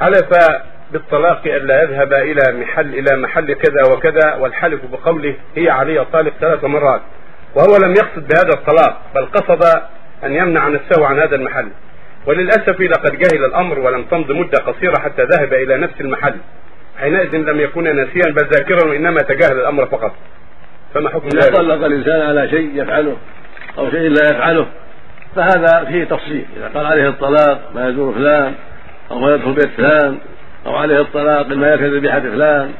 حلف بالطلاق الا يذهب إلى محل إلى محل كذا وكذا والحلف بقوله هي علي الطالق ثلاث مرات وهو لم يقصد بهذا الطلاق بل قصد أن يمنع نفسه عن هذا المحل. وللأسف لقد جهل الأمر ولم تمض مدة قصيرة حتى ذهب إلى نفس المحل. حينئذ لم يكون ناسيا بل ذاكرا وانما تجاهل الأمر فقط. فما حكم إذا طلق الإنسان على شيء يفعله أو شيء لا يفعله فهذا فيه تفصيل. إذا قال عليه الطلاق ما يزور فلان أو ما يدخل بيت فلان أو عليه الطلاق ما ياكل ذبيحة فلان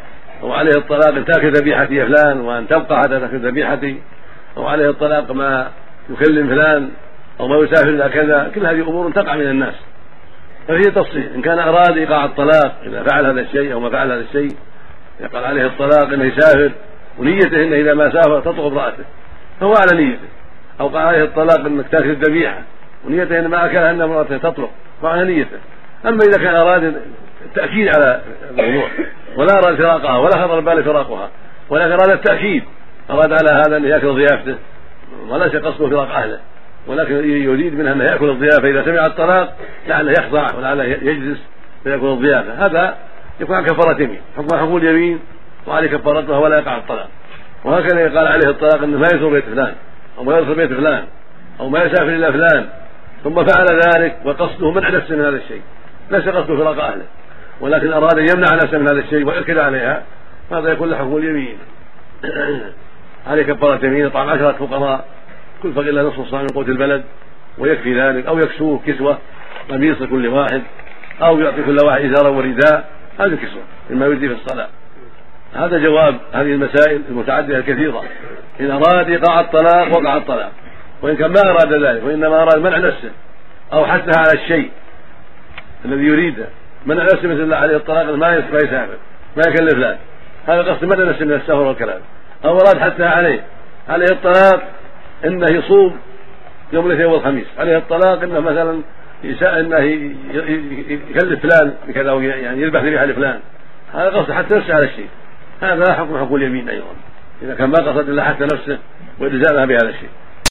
أو عليه الطلاق ان تاكل ذبيحتي فلان وأن تبقى حتى تاكل ذبيحتي أو عليه الطلاق ما يكلم فلان أو ما يسافر إلى كذا كل هذه أمور تقع من الناس. ففيه تفصيل إن كان اراد إيقاع الطلاق إذا فعل هذا الشيء أو ما فعل هذا الشيء يقال عليه الطلاق إنه يسافر ونيته إنه إذا ما سافر تطلق امراته فهو على نيته. أو قال عليه الطلاق إنك تاكل الذبيحه ونيته إن ما أكلها ان امرأته تطلق فعلى نيته. أما إذا كان أراد التأكيد على الموضوع ولا أراد فراقها ولا خطر بال فراقها ولكن أراد التأكيد أراد على هذا أن يأكل ضيافته وليس قصده فراق أهله ولكن يريد منها انه يأكل الضيافة إذا سمع الطلاق لعله يخضع ولعله يجلس فيأكل الضيافة. هذا يكون عن كفارة يمين. حكم حكم اليمين وعليه كفارتها ولا يقع الطلاق. وهكذا يقال عليه الطلاق إنه ما يزور بيت فلان أو ما يدخل بيت فلان أو ما يسافر إلى فلان ثم فعل ذلك وقصده منع نفسه من هذا الشيء. ليس قصده فراق أهله. ولكن أراد أن يمنع نفسه من هذا الشيء ويركد عليها هذا يكون له اليمين عليه كفاره يمين يطعم عشرة فقراء كل فقير له نصف صاع من قوت البلد ويكفي ذلك أو يكسوه كسوة قميص لكل واحد أو يعطي كل واحد ازارا ورداء هذه كسوة مما يجزي في الصلاة. هذا جواب هذه المسائل المتعددة الكثيرة. إن أراد إيقاع الطلاق وقع الطلاق. وإن كان ما أراد ذلك وإنما أراد منع نفسه أو حثها على الشيء الذي يريده. منع نفسه مثل عليه الطلاق ما يسافر ما يكلف له. هذا قصد منع نفسه من السفر والكلام أو اراد حثها عليه. عليه الطلاق إنه يصوم يوم الاثنين والخميس. عليه الطلاق إنه مثلا إنه يكلف فلان بكذا يعني يذبح ذبيحه لفلان. هذا قصد حتى نفسه على الشيء. هذا حكم حكم اليمين أيضا. إذا كان ما قصد إلا حتى نفسه وإلزامها بهذا الشيء.